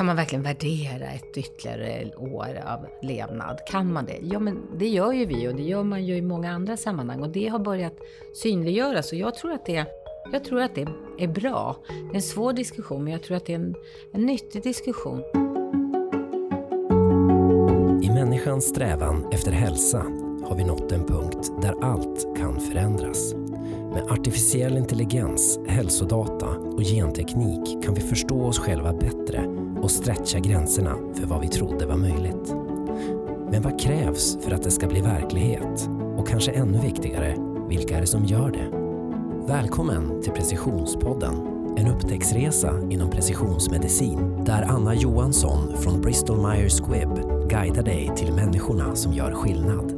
kan man verkligen värdera ett ytterligare år av levnad? Kan man det? Ja, men det gör ju vi och det gör man ju i många andra sammanhang och det har börjat synliggöras och jag tror att det, jag tror att det är bra. Det är en svår diskussion men jag tror att det är en, en nyttig diskussion. I människans strävan efter hälsa har vi nått en punkt där allt kan förändras. Med artificiell intelligens, hälsodata och genteknik kan vi förstå oss själva bättre och stretcha gränserna för vad vi trodde var möjligt. Men vad krävs för att det ska bli verklighet? Och kanske ännu viktigare, vilka är det som gör det? Välkommen till Precisionspodden, en upptäcktsresa inom precisionsmedicin där Anna Johansson från Bristol Myers Squibb guidar dig till människorna som gör skillnad.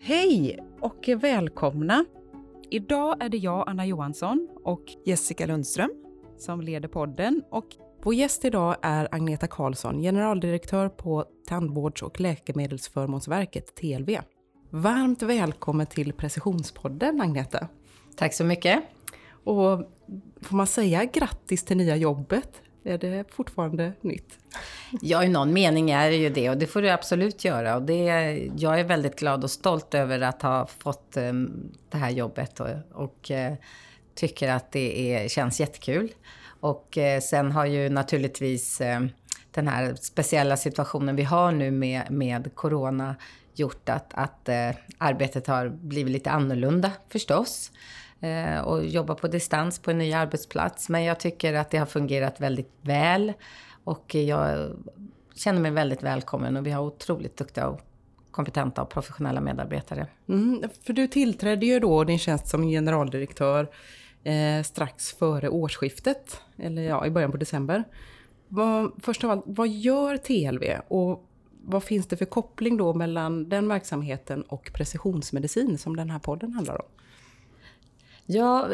Hej och välkomna! Idag är det jag, Anna Johansson och Jessica Lundström som leder podden och vår gäst idag är Agneta Karlsson, generaldirektör på Tandvårds och läkemedelsförmånsverket, TLV. Varmt välkommen till Precisionspodden, Agneta. Tack så mycket. Och får man säga grattis till nya jobbet? Är det fortfarande nytt? Ja, i någon mening är det ju det och det får du absolut göra. Och det, jag är väldigt glad och stolt över att ha fått ehm, det här jobbet och, och eh, tycker att det är, känns jättekul. Och eh, sen har ju naturligtvis ehm, den här speciella situationen vi har nu med, med corona gjort att, att eh, arbetet har blivit lite annorlunda förstås. Eh, och jobba på distans på en ny arbetsplats. Men jag tycker att det har fungerat väldigt väl och jag känner mig väldigt välkommen och vi har otroligt duktiga och kompetenta och professionella medarbetare. Mm, för du tillträdde ju då din tjänst som generaldirektör eh, strax före årsskiftet, eller ja, i början på december. Vad, först av allt, vad gör TLV och vad finns det för koppling då mellan den verksamheten och precisionsmedicin som den här podden handlar om? Ja,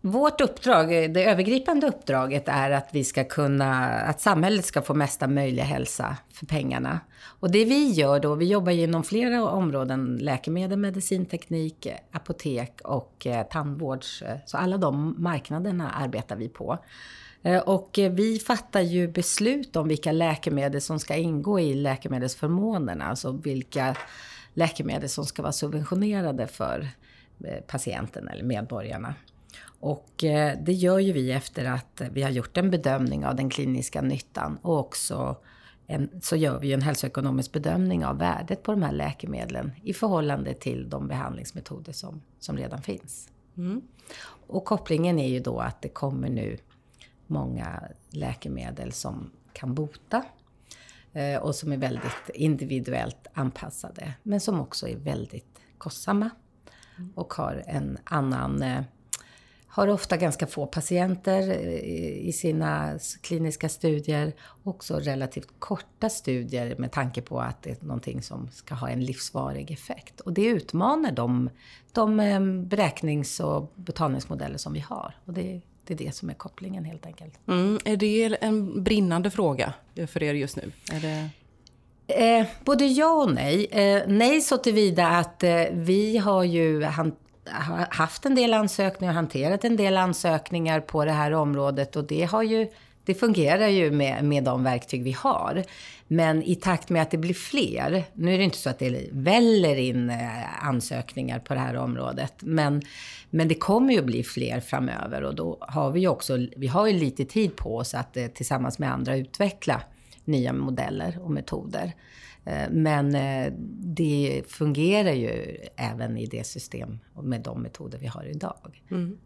vårt uppdrag, det övergripande uppdraget är att vi ska kunna, att samhället ska få mesta möjliga hälsa för pengarna. Och det vi gör då, vi jobbar inom flera områden, läkemedel, medicinteknik, apotek och eh, tandvårds, eh, så alla de marknaderna arbetar vi på. Eh, och vi fattar ju beslut om vilka läkemedel som ska ingå i läkemedelsförmånerna, alltså vilka läkemedel som ska vara subventionerade för patienten eller medborgarna. Och eh, det gör ju vi efter att vi har gjort en bedömning av den kliniska nyttan och också en, så gör vi en hälsoekonomisk bedömning av värdet på de här läkemedlen i förhållande till de behandlingsmetoder som, som redan finns. Mm. Och kopplingen är ju då att det kommer nu många läkemedel som kan bota eh, och som är väldigt individuellt anpassade, men som också är väldigt kostsamma och har en annan eh, har ofta ganska få patienter eh, i sina kliniska studier. Också relativt korta studier med tanke på att det är någonting som ska ha en livsvarig effekt. Och det utmanar de, de ehm, beräknings och betalningsmodeller som vi har. Och det, det är det som är kopplingen helt enkelt. Mm, är det en brinnande fråga för er just nu? Är det... Eh, både ja och nej. Eh, nej så tillvida att eh, vi har ju han, haft en del ansökningar och hanterat en del ansökningar på det här området och det har ju det fungerar ju med, med de verktyg vi har. Men i takt med att det blir fler, nu är det inte så att det väller in eh, ansökningar på det här området, men, men det kommer ju bli fler framöver och då har vi ju också, vi har ju lite tid på oss att eh, tillsammans med andra utveckla nya modeller och metoder. Eh, men eh, det fungerar ju även i det system och med de metoder vi har idag. Mm.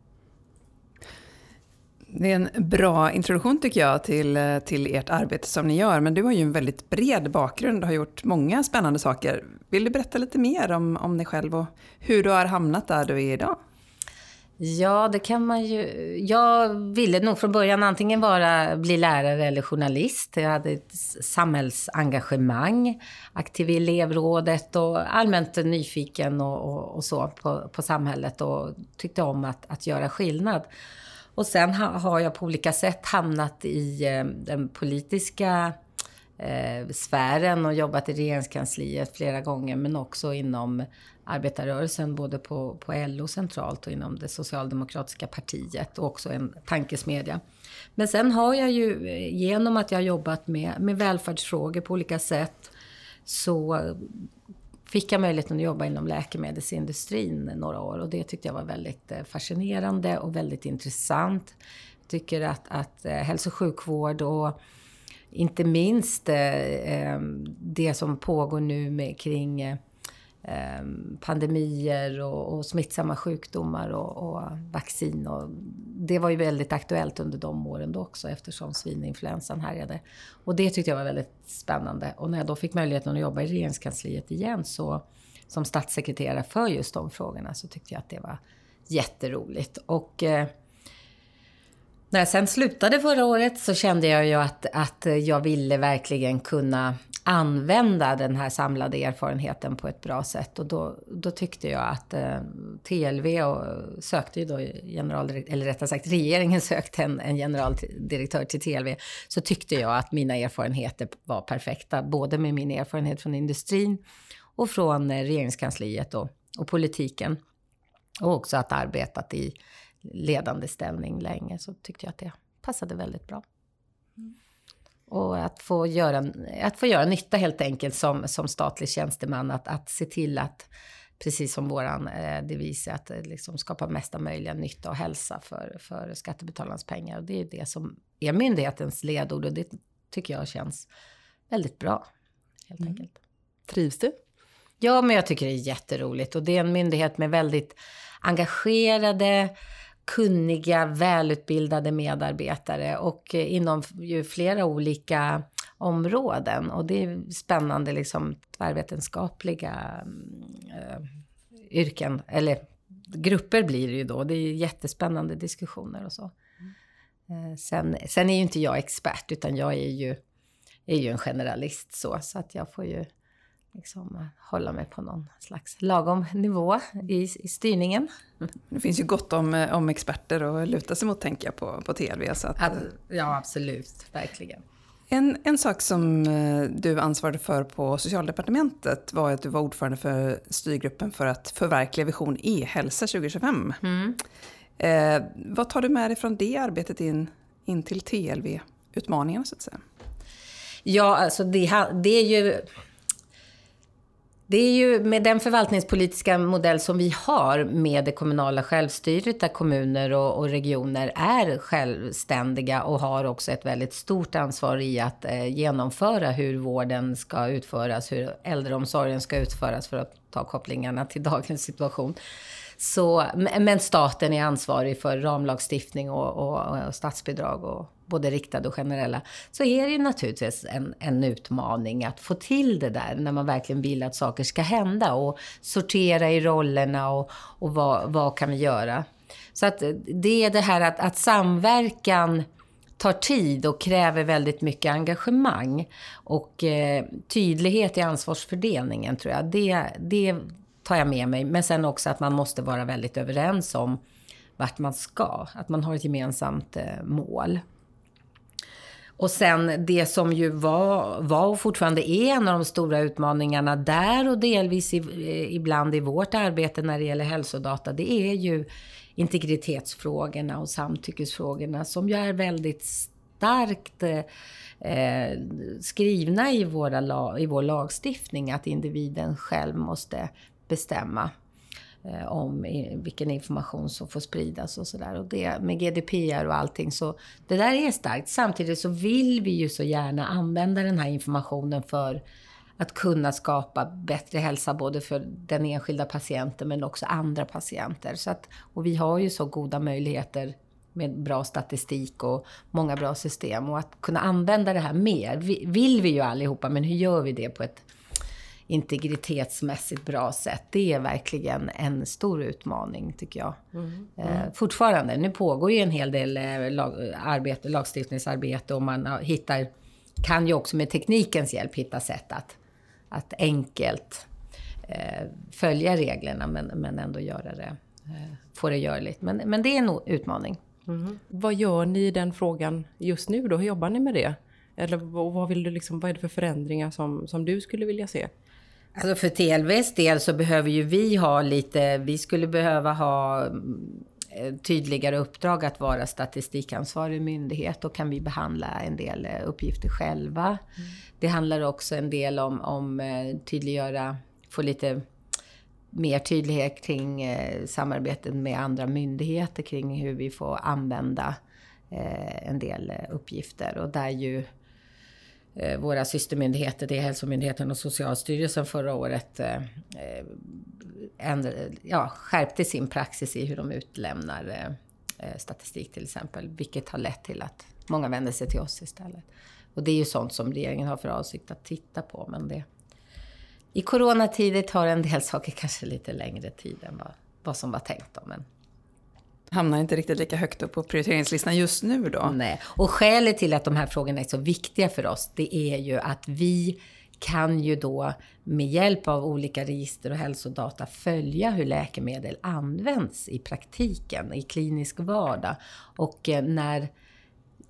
Det är en bra introduktion tycker jag till, eh, till ert arbete som ni gör. Men du har ju en väldigt bred bakgrund och har gjort många spännande saker. Vill du berätta lite mer om, om dig själv och hur du har hamnat där du är idag? Ja, det kan man ju. Jag ville nog från början antingen vara, bli lärare eller journalist. Jag hade ett samhällsengagemang, aktiv i elevrådet och allmänt nyfiken och, och, och så på, på, samhället och tyckte om att, att göra skillnad. Och sen ha, har jag på olika sätt hamnat i eh, den politiska eh, sfären och jobbat i regeringskansliet flera gånger men också inom arbetarrörelsen både på, på LO centralt och inom det socialdemokratiska partiet och också en tankesmedja. Men sen har jag ju genom att jag jobbat med, med välfärdsfrågor på olika sätt så fick jag möjligheten att jobba inom läkemedelsindustrin några år och det tyckte jag var väldigt eh, fascinerande och väldigt intressant. Jag tycker att, att eh, hälso och sjukvård och inte minst eh, det som pågår nu med, kring Ehm, pandemier och, och smittsamma sjukdomar och, och, vaccin. Och det var ju väldigt aktuellt under de åren då också eftersom svininfluensan härjade. Och det tyckte jag var väldigt spännande. Och när jag då fick möjligheten att jobba i regeringskansliet igen så som statssekreterare för just de frågorna så tyckte jag att det var jätteroligt. Och eh, när jag sen slutade förra året så kände jag ju att, att jag ville verkligen kunna använda den här samlade erfarenheten på ett bra sätt. Och då, då tyckte jag att eh, TLV och sökte ju då generaldirektör, eller rättare sagt regeringen sökte en, en generaldirektör till TLV. Så tyckte jag att mina erfarenheter var perfekta, både med min erfarenhet från industrin och från eh, regeringskansliet och, och politiken. Och också att arbetat i ledande ställning länge så tyckte jag att det passade väldigt bra. Och att få göra, att få göra nytta helt enkelt som, som statlig tjänsteman. Att, att se till att, precis som våran eh, devis, att eh, liksom skapa mesta möjliga nytta och hälsa för, för skattebetalarnas pengar. Och det är det som är myndighetens ledord och det tycker jag känns väldigt bra. Helt mm. enkelt. Trivs du? Ja, men jag tycker det är jätteroligt. Och det är en myndighet med väldigt engagerade, kunniga, välutbildade medarbetare och eh, inom ju flera olika områden. Och det är spännande, liksom tvärvetenskapliga eh, yrken, eller grupper blir det ju då. Det är jättespännande diskussioner och så. Eh, Sen, sen är ju inte jag expert, utan jag är ju, är ju en generalist så, så att jag får ju liksom, eh, hålla mig på någon slags lagom nivå i, i styrningen. Det finns ju gott om, eh, om experter att luta sig mot, tänker jag, på, på TV. Så att, ja, absolut. Verkligen. En, en sak som eh, du ansvarade för på Socialdepartementet var att du var ordförande för styrgruppen för att förverkliga Vision e-hälsa 2025. Mm. Eh, vad tar du med dig från det arbetet in, in till TLV-utmaningarna, så att säga? Ja, alltså det, det är ju det är ju med den förvaltningspolitiska modell som vi har med det kommunala självstyret där kommuner och, och, regioner är självständiga och har också ett väldigt stort ansvar i att eh, genomföra hur vården ska utföras, hur äldreomsorgen ska utföras för att ta kopplingarna till dagens situation. Så, men staten är ansvarig för ramlagstiftning och, och, och statsbidrag och både riktade och generella, så är det ju naturligtvis en, en utmaning att få till det där när man verkligen vill att saker ska hända och sortera i rollerna och, och vad, vad kan vi göra? Så att det är det här att, att samverkan tar tid och kräver väldigt mycket engagemang och eh, tydlighet i ansvarsfördelningen tror jag. Det, det tar jag med mig. Men sen också att man måste vara väldigt överens om vart man ska. Att man har ett gemensamt eh, mål. Och sen det som ju var, var och fortfarande är en av de stora utmaningarna där och delvis i, eh, ibland i vårt arbete när det gäller hälsodata, det är ju integritetsfrågorna och samtyckesfrågorna som ju är väldigt starkt eh, eh skrivna i, våra, i vår lagstiftning att individen själv måste bestämma eh, om vilken information som får spridas och sådär. Och det med GDPR och allting, så det där är starkt. Samtidigt så vill vi ju så gärna använda den här informationen för att kunna skapa bättre hälsa både för den enskilda patienten men också andra patienter. Så att, och vi har ju så goda möjligheter med bra statistik och många bra system. Och att kunna använda det här mer vill vi ju allihopa, men hur gör vi det på ett integritetsmässigt bra sätt. Det är verkligen en stor utmaning tycker jag. Mm. Mm. fortfarande. Nu pågår ju en hel del eh, lag, arbete, lagstiftningsarbete och man hittar, kan ju också med teknikens hjälp hitta sätt att, att enkelt eh, följa reglerna men, men ändå göra det, eh, få det görligt. Men, men det är en utmaning. Mm. Vad gör ni i den frågan just nu då? Hur jobbar ni med det? Eller vad, vill du liksom, vad är det för förändringar som, som du skulle vilja se? Alltså för TLVs del så behöver ju vi ha lite, vi skulle behöva ha eh, tydligare uppdrag att vara statistikansvarig myndighet. Då kan vi behandla en del eh, uppgifter själva. Mm. Det handlar också en del om, om eh, tydliggöra, få lite mer tydlighet kring eh, samarbetet med andra myndigheter kring hur vi får använda eh, en del uppgifter. Och där ju Eh, våra systermyndigheter, det är Hälsomyndigheten och Socialstyrelsen förra året, eh, ändra, ja, skärpte sin praxis i hur de utlämnar eh, eh, statistik till exempel. Vilket har lett till att många vänder sig till oss istället. Och det är ju sånt som regeringen har för avsikt att titta på. Men det, i coronatider tar en del saker kanske lite längre tid än vad, vad som var tänkt. Då, men... Hamnar inte riktigt lika högt upp på prioriteringslistan just nu då? Nej, och skälet till att de här frågorna är så viktiga för oss, det är ju att vi kan ju då med hjälp av olika register och hälsodata följa hur läkemedel används i praktiken, i klinisk vardag. Och eh, när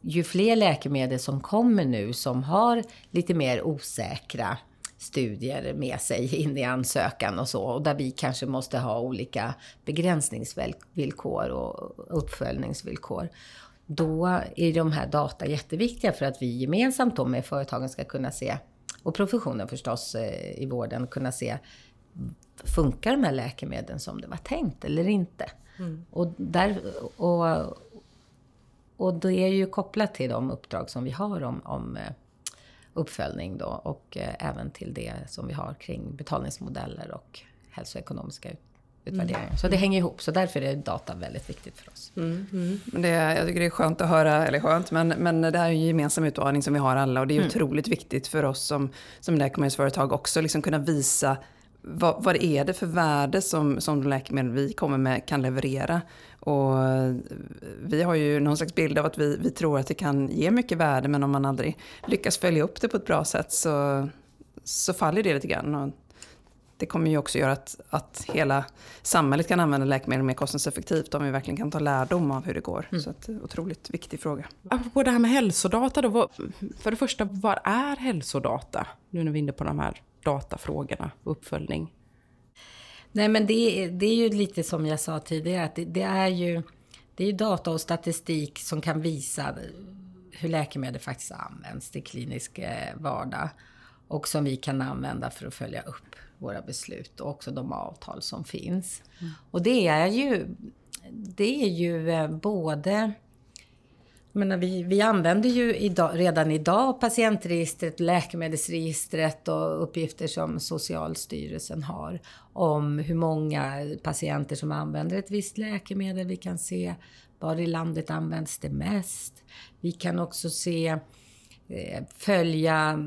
ju fler läkemedel som kommer nu som har lite mer osäkra studier med sig in i ansökan och så. Och där vi kanske måste ha olika begränsningsvillkor och uppföljningsvillkor. Då är de här data jätteviktiga för att vi gemensamt då med företagen ska kunna se, och professionen förstås eh, i vården, kunna se funkar de här läkemedlen som det var tänkt eller inte? Mm. Och, där, och, och det är ju kopplat till de uppdrag som vi har om, om eh, uppföljning då och eh, även till det som vi har kring betalningsmodeller och hälsoekonomiska utvärderingar. Mm. Så det hänger ihop, så därför är data väldigt viktigt för oss. Mm. Mm. Det, jag tycker det är skönt att höra, eller skönt, men, men det här är en gemensam utmaning som vi har alla och det är mm. otroligt viktigt för oss som, som läkemedelsföretag också, liksom kunna visa vad, vad är det för värde som, som de läkemedel vi kommer med kan leverera. Och vi har ju någon slags bild av att vi, vi tror att det kan ge mycket värde men om man aldrig lyckas följa upp det på ett bra sätt så, så faller det lite grann. Och det kommer ju också göra att, att hela samhället kan använda läkemedel mer kostnadseffektivt om vi verkligen kan ta lärdom av hur det går. Mm. Så att, otroligt viktig fråga. Apropå det här med hälsodata då. För det första, vad är hälsodata? Nu när vi är inne på de här datafrågorna och uppföljning. Nej, men det, det är ju lite som jag sa tidigare, att det, det, är ju det är data och statistik som kan visa hur läkemedel faktiskt används i klinisk eh, vardag och som vi kan använda för att följa upp våra beslut och också de avtal som finns. Mm. Och det är ju, det är ju eh, både menar, vi, vi använder ju idag, redan idag patientregistret, läkemedelsregistret och uppgifter som Socialstyrelsen har om hur många patienter som använder ett visst läkemedel. Vi kan se var i landet används det mest. Vi kan också se eh, följa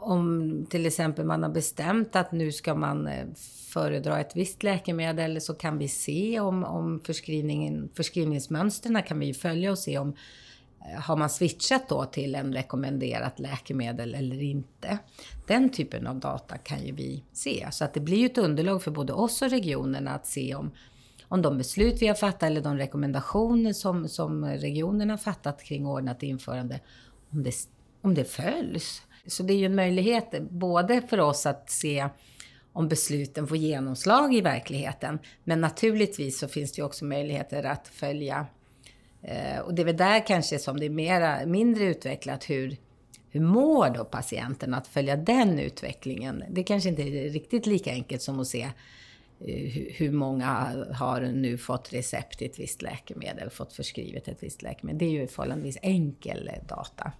om till exempel man har bestämt att nu ska man eh, föredra ett visst läkemedel så kan vi se om, om förskrivningen, förskrivningsmönstren kan vi följa och se om Eh, har man switchat då till en rekommenderat läkemedel eller inte? Den typen av data kan ju vi se. Så att det blir ju ett underlag för både oss och regionerna att se om, om de beslut vi har fattat eller de rekommendationer som, som regionerna har fattat kring ordnat införande, om det, om det följs. Så det är ju en möjlighet både för oss att se om besluten får genomslag i verkligheten. Men naturligtvis så finns det ju också möjligheter att följa Eh, och det är väl där kanske som det är mera, mindre utvecklat hur, hur mår då patienten? Att följa den utvecklingen. Det kanske inte är riktigt lika enkelt som att se eh, hur många har nu fått recept i ett visst läkemedel, fått förskrivet ett visst läkemedel. Det är ju förhållandevis enkel data.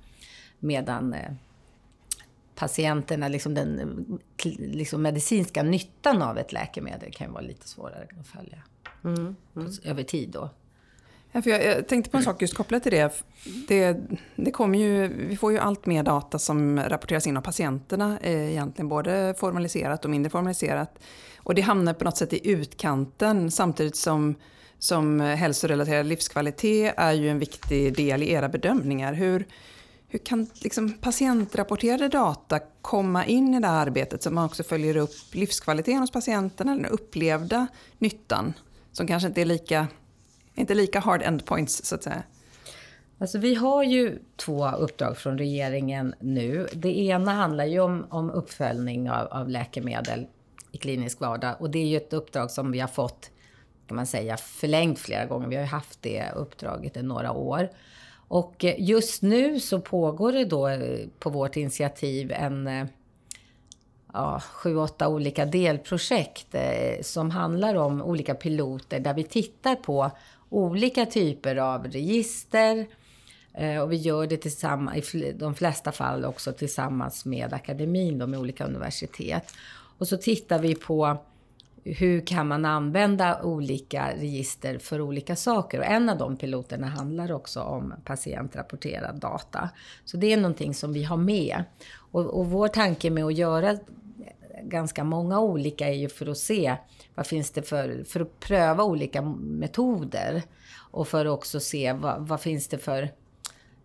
Medan eh, patienterna, liksom den liksom medicinska nyttan av ett läkemedel kan ju vara lite svårare att följa. Mm, mm. Över tid då. Ja, för jag, jag, tänkte på en sak just kopplat till det. det. Det kommer ju, vi får ju allt mer data som rapporteras in av patienterna, eh, egentligen både formaliserat och mindre formaliserat. Och det hamnar på något sätt i utkanten samtidigt som, som hälsorelaterad livskvalitet är ju en viktig del i era bedömningar. Hur, hur kan liksom patientrapporterade data komma in i det här arbetet så man också följer upp livskvaliteten hos patienterna, den upplevda nyttan som kanske inte är lika inte lika hard endpoints så att säga. Alltså vi har ju två uppdrag från regeringen nu. Det ena handlar ju om, om uppföljning av, av läkemedel i klinisk vardag. Och det är ju ett uppdrag som vi har fått, kan man säga, förlängt flera gånger. Vi har ju haft det uppdraget i några år. Och just nu så pågår det då eh, på vårt initiativ en eh, ja, sju, åtta olika delprojekt eh, som handlar om olika piloter där vi tittar på olika typer av register, eh, och vi gör det tillsammans, i de flesta fall också tillsammans med akademin, med olika universitet. Och så tittar vi på hur kan man använda olika register för olika saker? Och en av de piloterna handlar också om patientrapporterad data. Så det är någonting som vi har med. Och, och vår tanke med att göra ganska många olika är ju för att se vad finns det för, för att pröva olika metoder. Och för att också se vad, vad finns det för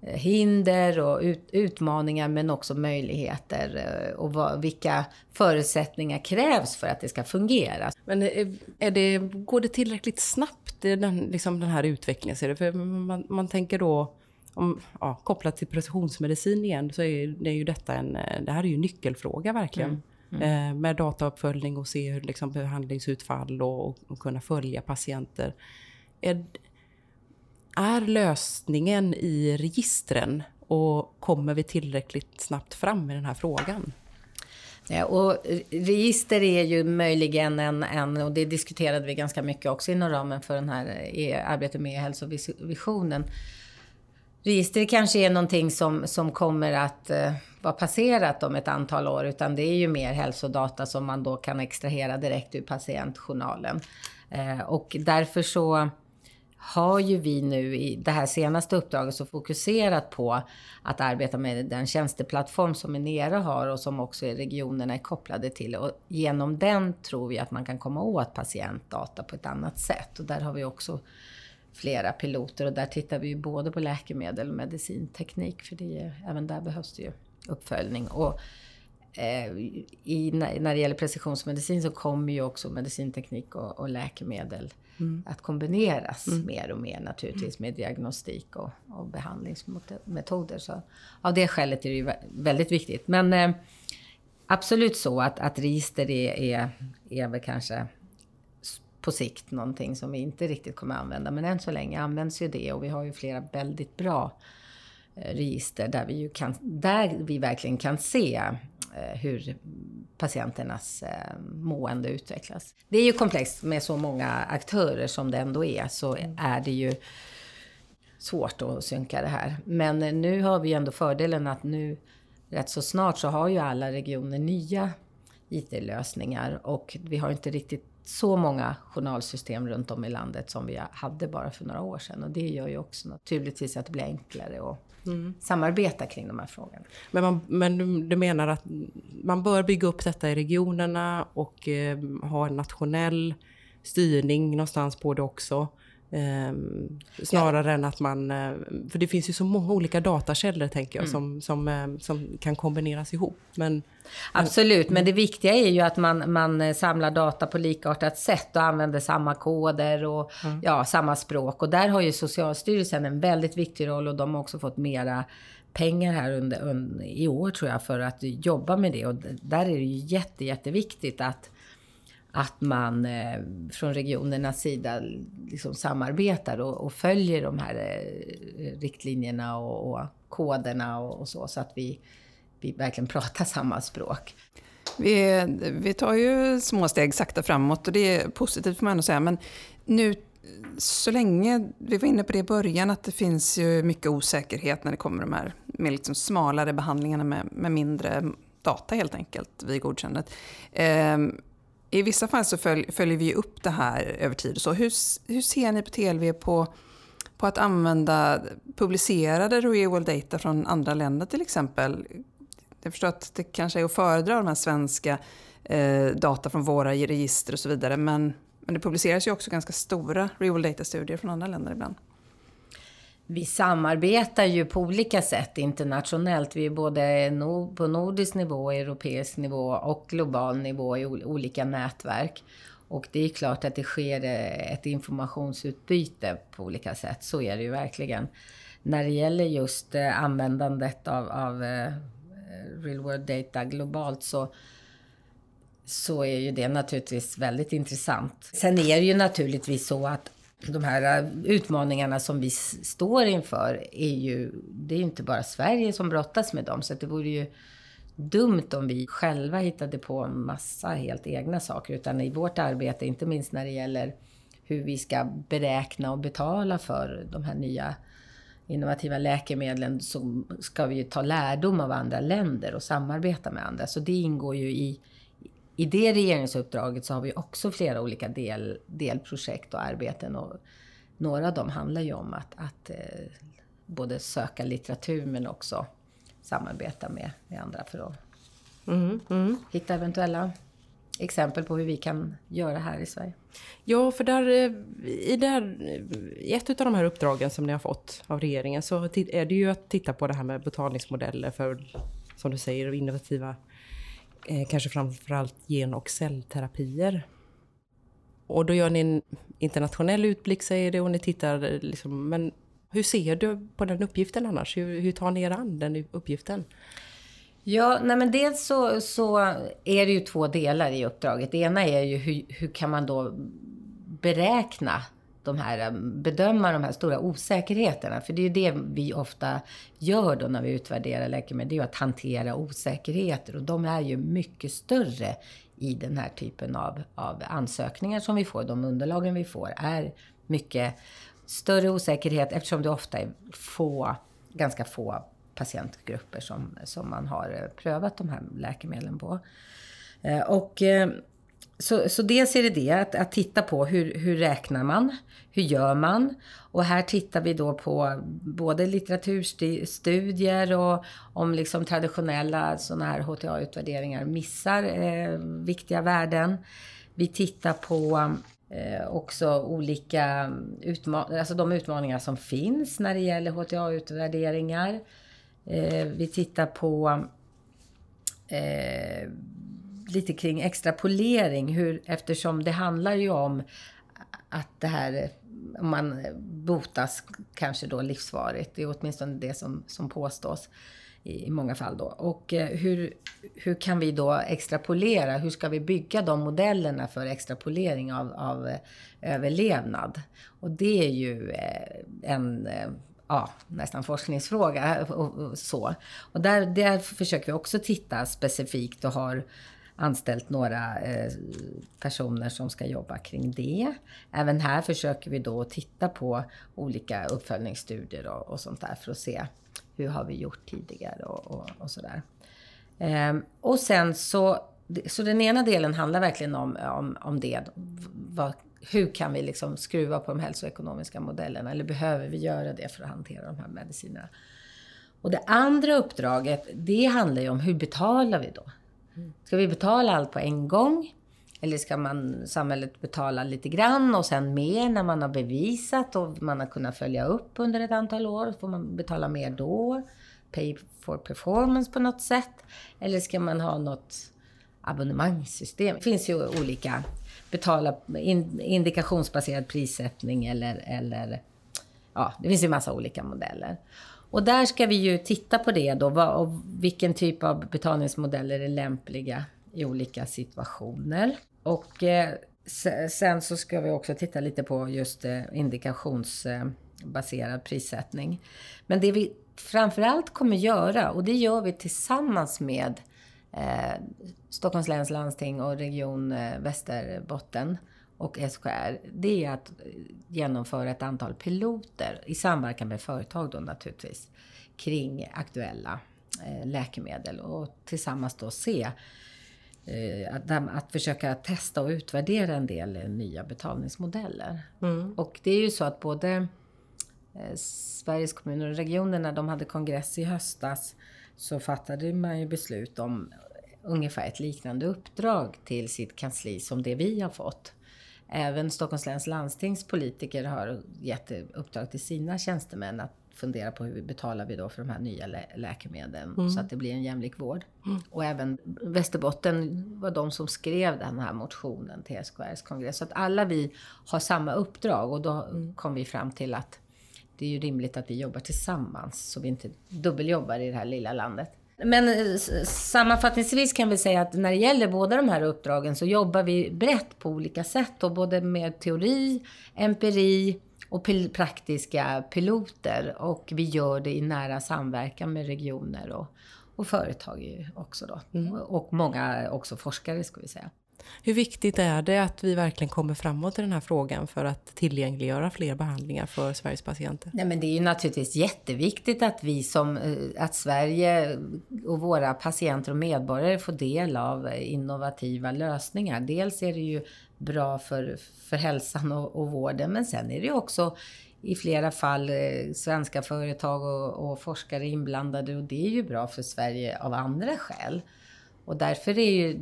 Eh, hinder och ut, utmaningar men också möjligheter eh, och vad, vilka förutsättningar krävs för att det ska fungera. Men är, är det, går det tillräckligt snabbt, den, liksom den här utvecklingen? Ser det? För man, man tänker då, om, ja, kopplat till precisionsmedicin igen, så är det ju detta en, det här är ju en nyckelfråga verkligen. Mm. Mm. Eh, med datauppföljning och se hur liksom, behandlingsutfall och, och kunna följa patienter. Är, är lösningen i registren och kommer vi tillräckligt snabbt fram med den här frågan? Ja, och register är ju möjligen en, en, och det diskuterade vi ganska mycket också inom ramen för den här eh, arbetet med hälsovisionen. Register kanske är någonting som, som kommer att eh, vara passerat om ett antal år, utan det är ju mer hälsodata som man då kan extrahera direkt ur patientjournalen. Eh, och därför så har ju vi nu i det här senaste uppdraget så fokuserat på att arbeta med den tjänsteplattform som Enera har och som också är regionerna är kopplade till. Och genom den tror vi att man kan komma åt patientdata på ett annat sätt. Och där har vi också flera piloter och där tittar vi ju både på läkemedel och medicinteknik för det, även där behövs det ju uppföljning. Och eh, i, när det gäller precisionsmedicin så kommer ju också medicinteknik och, och läkemedel mm. att kombineras mm. mer och mer naturligtvis med diagnostik och, och behandlingsmetoder. Så av det skälet är det ju väldigt viktigt. Men eh, absolut så att, att register är, är, är väl kanske på sikt någonting som vi inte riktigt kommer använda. Men än så länge används ju det och vi har ju flera väldigt bra eh, register där vi, ju kan, där vi verkligen kan se eh, hur patienternas eh, mående utvecklas. Det är ju komplext med så många aktörer som det ändå är, så är det ju svårt att synka det här. Men nu har vi ändå fördelen att nu rätt så snart så har ju alla regioner nya IT-lösningar och vi har inte riktigt så många journalsystem runt om i landet som vi hade bara för några år sedan. Och det gör ju också naturligtvis att det blir enklare att mm. samarbeta kring de här frågorna. Men, man, men du menar att man bör bygga upp detta i regionerna och eh, ha en nationell styrning någonstans på det också? Eh, snarare ja. än att man... Eh, för det finns ju så många olika datakällor tänker jag mm. som, som, eh, som kan kombineras ihop. Men, Absolut, men det viktiga är ju att man, man eh, samlar data på likartat sätt och använder samma koder och mm. ja, samma språk. Och där har ju Socialstyrelsen en väldigt viktig roll och de har också fått mera pengar här under, under, i år tror jag för att jobba med det. Och där är det ju jätte, jätteviktigt att att man eh, från regionernas sida liksom samarbetar och, och följer de här eh, riktlinjerna och, och koderna och, och, så, så att vi, vi verkligen pratar samma språk. Vi, vi tar ju små steg sakta framåt och det är positivt får man ändå säga. Men nu så länge, vi var inne på det i början, att det finns ju mycket osäkerhet när det kommer de här med liksom smalare behandlingarna med, med mindre data helt enkelt vid godkännandet. Eh, i vissa fall så följ, följer vi upp det här över tid. Så hur, hur ser ni på TLV på, på att använda publicerade real world data från andra länder till exempel? Jag förstår att det kanske är att föredra de här svenska eh, data från våra register och så vidare. Men, men det publiceras ju också ganska stora real world data-studier från andra länder ibland. Vi samarbetar ju på olika sätt internationellt. Vi är både på nordisk nivå, europeisk nivå och global nivå i olika nätverk. Och det är klart att det sker eh, ett informationsutbyte på olika sätt. Så är det ju verkligen. när det gäller just eh, användandet av, av eh, real world data globalt så, så är ju det naturligtvis väldigt intressant. Sen är det ju naturligtvis så att de här äh, utmaningarna som vi står inför är ju, det är ju inte bara Sverige som brottas med dem, så det vore ju dumt om vi själva hittade på en massa helt egna saker, utan i vårt arbete, inte minst när det gäller hur vi ska beräkna och betala för de här nya innovativa läkemedlen så ska vi ju ta lärdom av andra länder och samarbeta med andra. Så det ingår ju i, i det regeringsuppdraget så har vi också flera olika del, delprojekt och arbeten. Och några av dem handlar ju om att, att eh, både söka litteratur men också samarbeta med, med andra för att mm, mm. hitta eventuella exempel på hur vi kan göra här i Sverige. Ja, för där, eh, i, där, i ett av de här uppdragen som ni har fått av regeringen så är det ju att titta på det här med betalningsmodeller för, som du säger, innovativa, eh, kanske framförallt gen och cellterapier. Och då gör ni en internationell utblick säger det och ni tittar eh, liksom, men hur ser du på den uppgiften annars? Hur, hur tar ni er an den uppgiften? Ja, nej men dels så, så är det ju två delar i uppdraget. Det ena är ju hur, hur kan man då beräkna de här, eh, bedöma de här stora osäkerheterna. För det är ju det vi ofta gör då när vi utvärderar läkemedel. Det är ju att hantera osäkerheter. Och de är ju mycket större i den här typen av, av ansökningar som vi får. De underlagen vi får är mycket större osäkerhet eftersom det ofta är få, ganska få patientgrupper som, som man har eh, prövat de här läkemedlen på. Eh, och så, så dels är det det, att, att titta på hur, hur räknar man? Hur gör man? Och här tittar vi då på både litteraturstudier och om liksom traditionella sådana här HTA-utvärderingar missar eh, viktiga värden. Vi tittar på eh, också olika utma alltså de utmaningar som finns när det gäller HTA-utvärderingar. Eh, vi tittar på eh, lite kring extrapolering, hur, eftersom det handlar ju om att det här, om man botas kanske då livsvarigt, det är åtminstone det som, som påstås i, i många fall då. Och eh, hur, hur kan vi då extrapolera? Hur ska vi bygga de modellerna för extrapolering av, av eh, överlevnad? Och det är ju eh, en ja, nästan forskningsfråga och, och så. Och där, där försöker vi också titta specifikt och har anställt några eh, personer som ska jobba kring det. Även här försöker vi då titta på olika uppföljningsstudier och, och sånt där för att se hur har vi gjort tidigare och, och, och sådär. Eh, och sen så, så den ena delen handlar verkligen om, om, om det. Vad, hur kan vi liksom skruva på de hälsoekonomiska modellerna? Eller behöver vi göra det för att hantera de här medicinerna? Och det andra uppdraget, det handlar ju om hur betalar vi då? Ska vi betala allt på en gång? Eller ska man, samhället betala lite grann och sen mer när man har bevisat och man har kunnat följa upp under ett antal år? Får man betala mer då? Pay for performance på något sätt? Eller ska man ha något abonnemangssystem? Det finns ju olika betala indikationsbaserad prissättning eller, eller ja, det finns ju massa olika modeller. Och där ska vi ju titta på det då, vad, och vilken typ av betalningsmodeller är lämpliga i olika situationer. Och eh, sen så ska vi också titta lite på just eh, indikationsbaserad prissättning. Men det vi framförallt kommer göra, och det gör vi tillsammans med eh, Stockholms läns landsting och Region eh, Västerbotten och SKR, det är att genomföra ett antal piloter i samverkan med företag då naturligtvis kring aktuella eh, läkemedel och tillsammans då se eh, att, att försöka testa och utvärdera en del eh, nya betalningsmodeller. Mm. Och det är ju så att både eh, Sveriges kommuner och regioner när de hade kongress i höstas så fattade man ju beslut om ungefär ett liknande uppdrag till sitt kansli som det vi har fått. Även Stockholms läns landstings politiker har gett uppdrag till sina tjänstemän att fundera på hur betalar vi då för de här nya lä läkemedlen mm. så att det blir en jämlik vård. Mm. Och även Västerbotten var de som skrev den här motionen till SKRs kongress. Så att alla vi har samma uppdrag och då mm. kom vi fram till att det är ju rimligt att vi jobbar tillsammans så vi inte dubbeljobbar i det här lilla landet. Men eh, sammanfattningsvis kan vi säga att när det gäller båda de här uppdragen så jobbar vi brett på olika sätt och både med teori, empiri och pil praktiska piloter och vi gör det i nära samverkan med regioner och, och företag också då. Mm. Och många också forskare ska vi säga. Hur viktigt är det att vi verkligen kommer framåt i den här frågan för att tillgängliggöra fler behandlingar för Sveriges patienter? Nej, men det är ju naturligtvis jätteviktigt att vi som, eh, att Sverige och våra patienter och medborgare får del av eh, innovativa lösningar. Dels är det ju bra för, för hälsan och, och vården, men sen är det ju också i flera fall eh, svenska företag och, och forskare inblandade och det är ju bra för Sverige av andra skäl. Och därför är ju,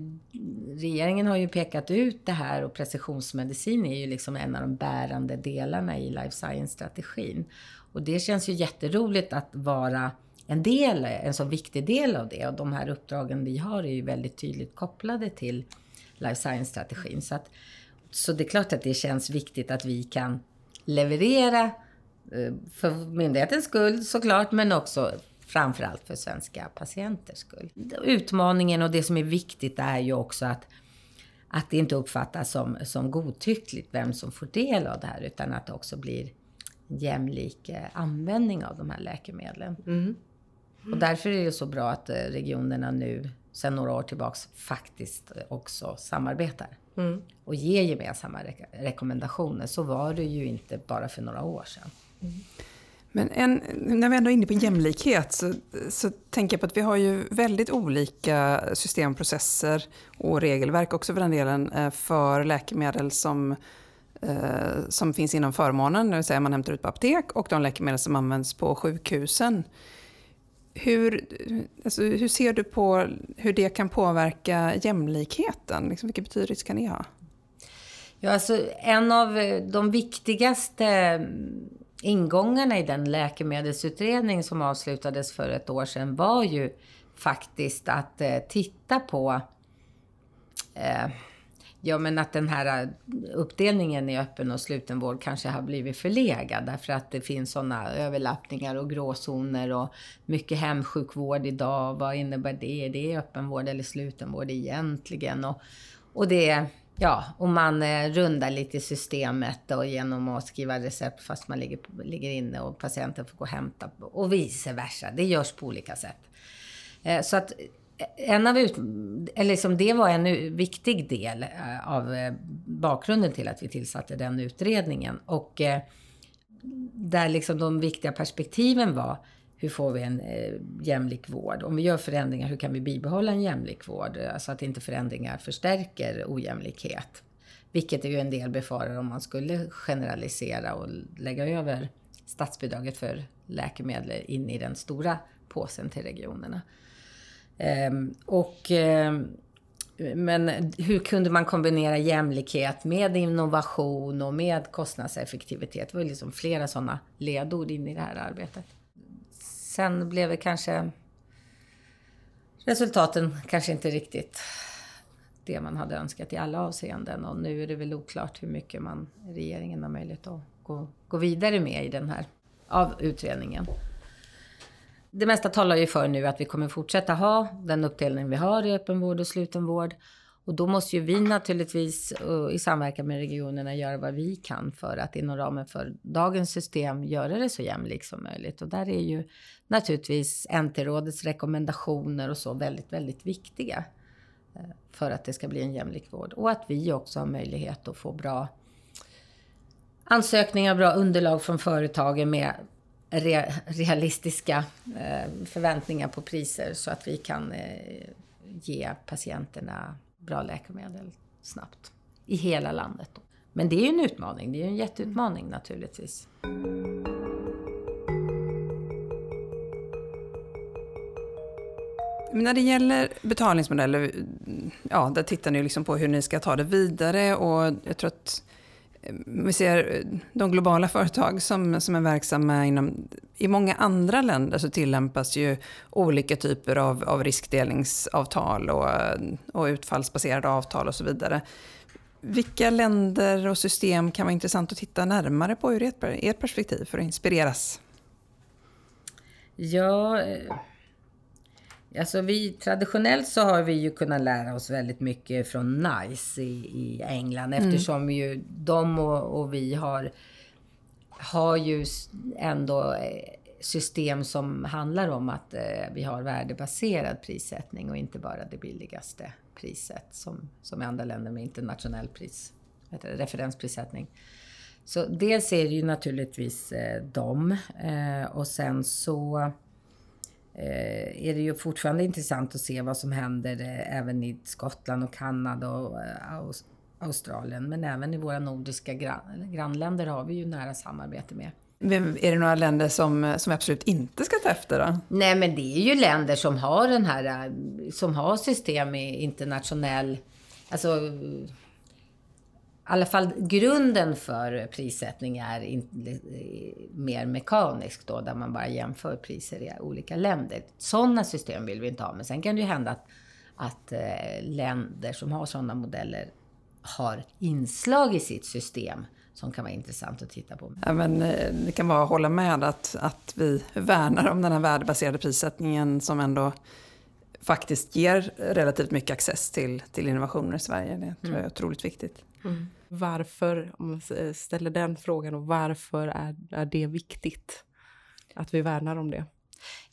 regeringen har ju pekat ut det här och precisionsmedicin är ju liksom en av de bärande delarna i life science-strategin. Och det känns ju jätteroligt att vara en del, en så viktig del av det. Och de här uppdragen vi har är ju väldigt tydligt kopplade till life science-strategin. Så, att, så det är klart att det känns viktigt att vi kan leverera eh, för myndighetens skull såklart, men också framförallt för svenska patienters skull. Utmaningen och det som är viktigt är ju också att, att det inte uppfattas som, som godtyckligt vem som får del av det här, utan att det också blir jämlik eh, användning av de här läkemedlen. Mm. Och därför är det så bra att eh, regionerna nu, sedan några år tillbaks, faktiskt också samarbetar. Mm. Och ger gemensamma re rekommendationer. Så var det ju inte bara för några år sedan. Men en, när vi ändå är inne på jämlikhet så, så tänker jag på att vi har ju väldigt olika systemprocesser och regelverk också för den delen eh, för läkemedel som, eh, som finns inom förmånen, det vill säga man hämtar ut på apotek och de läkemedel som används på sjukhusen. Hur, alltså, hur ser du på hur det kan påverka jämlikheten? Liksom, vilken betydelse kan det ha? Ja, alltså, en av de viktigaste ingångarna i den läkemedelsutredning som avslutades för ett år sedan var ju faktiskt att eh, titta på eh, Ja, men att den här eh, uppdelningen i öppen och slutenvård kanske har blivit förlegad därför att det finns sådana överlappningar och gråzoner och mycket hemsjukvård idag. Vad innebär det? Det är öppenvård eller slutenvård egentligen? Och, och det Ja, och man eh, rundar lite i systemet och genom att skriva recept fast man ligger, ligger inne och patienten får gå och hämta och vice versa. Det görs på olika sätt. Eh, så att eh, en av ut, eller liksom det var en viktig del eh, av eh, bakgrunden till att vi tillsatte den utredningen. Och eh, där liksom de viktiga perspektiven var hur får vi en eh, jämlik vård? Om vi gör förändringar, hur kan vi bibehålla en jämlik vård? Alltså att inte förändringar förstärker ojämlikhet. Vilket är ju en del befarar om man skulle generalisera och lägga över statsbidraget för läkemedel in i den stora påsen till regionerna. Ehm, och, eh, men hur kunde man kombinera jämlikhet med innovation och med kostnadseffektivitet? Det var liksom flera sådana ledord in i det här arbetet. Sen blev det kanske resultaten kanske inte riktigt det man hade önskat i alla avseenden. Och nu är det väl oklart hur mycket man, regeringen har möjlighet att gå, gå vidare med i den här av utredningen. Det mesta talar ju för nu att vi kommer fortsätta ha den uppdelning vi har i öppenvård och slutenvård. Och då måste ju vi naturligtvis eh, i samverkan med regionerna göra vad vi kan för att inom ramen för dagens system göra det så jämlikt som möjligt. Och där är ju naturligtvis NT-rådets rekommendationer och så väldigt, väldigt viktiga eh, för att det ska bli en jämlik vård. Och att vi också har möjlighet att få bra ansökningar, bra underlag från företagen med realistiska eh, förväntningar på priser så att vi kan ge patienterna bra läkemedel snabbt. I hela landet. Då. Men det är ju en utmaning. Det är ju en jätteutmaning mm. naturligtvis. Men när det gäller betalningsmodeller, ja, där tittar ni liksom på hur ni ska ta det vidare och jag tror att vi ser eh, de globala företag som, som är verksamma inom... I många andra länder så tillämpas ju olika typer av, av riskdelningsavtal och, och utfallsbaserade avtal och så vidare. Vilka länder och system kan vara intressant att titta närmare på ur ert, ert perspektiv för att inspireras? Ja, eh, alltså vi, traditionellt så har vi ju kunnat lära oss väldigt mycket från NICE i, i England mm. eftersom ju de och, och vi har, har ju ändå eh, system som handlar om att eh, vi har värdebaserad prissättning och inte bara det billigaste priset som, som i andra länder med internationell pris, det, referensprissättning. Så dels är det ju naturligtvis eh, dem eh, och sen så är det ju fortfarande intressant att se vad som händer eh, även i Skottland och Kanada och eh, Australien. Men även i våra nordiska gran grannländer har vi ju nära samarbete med. Är det några länder som, som absolut inte ska ta efter då? Nej, men det är ju länder som har den här, som har system i internationell, alltså alla fall grunden för prissättning är in, mer mekanisk då, där man bara jämför priser i olika länder. Sådana system vill vi inte ha, men sen kan det ju hända att, att eh, länder som har sådana modeller har inslag i sitt system som kan vara intressant att titta på. Ja, men, eh, det kan vara att hålla med att, att vi värnar om den här värdebaserade prissättningen som ändå faktiskt ger relativt mycket access till, till innovationer i Sverige. Det tror jag är mm. otroligt viktigt. Mm. Varför, om man ställer den frågan, och varför är, är det viktigt att vi värnar om det?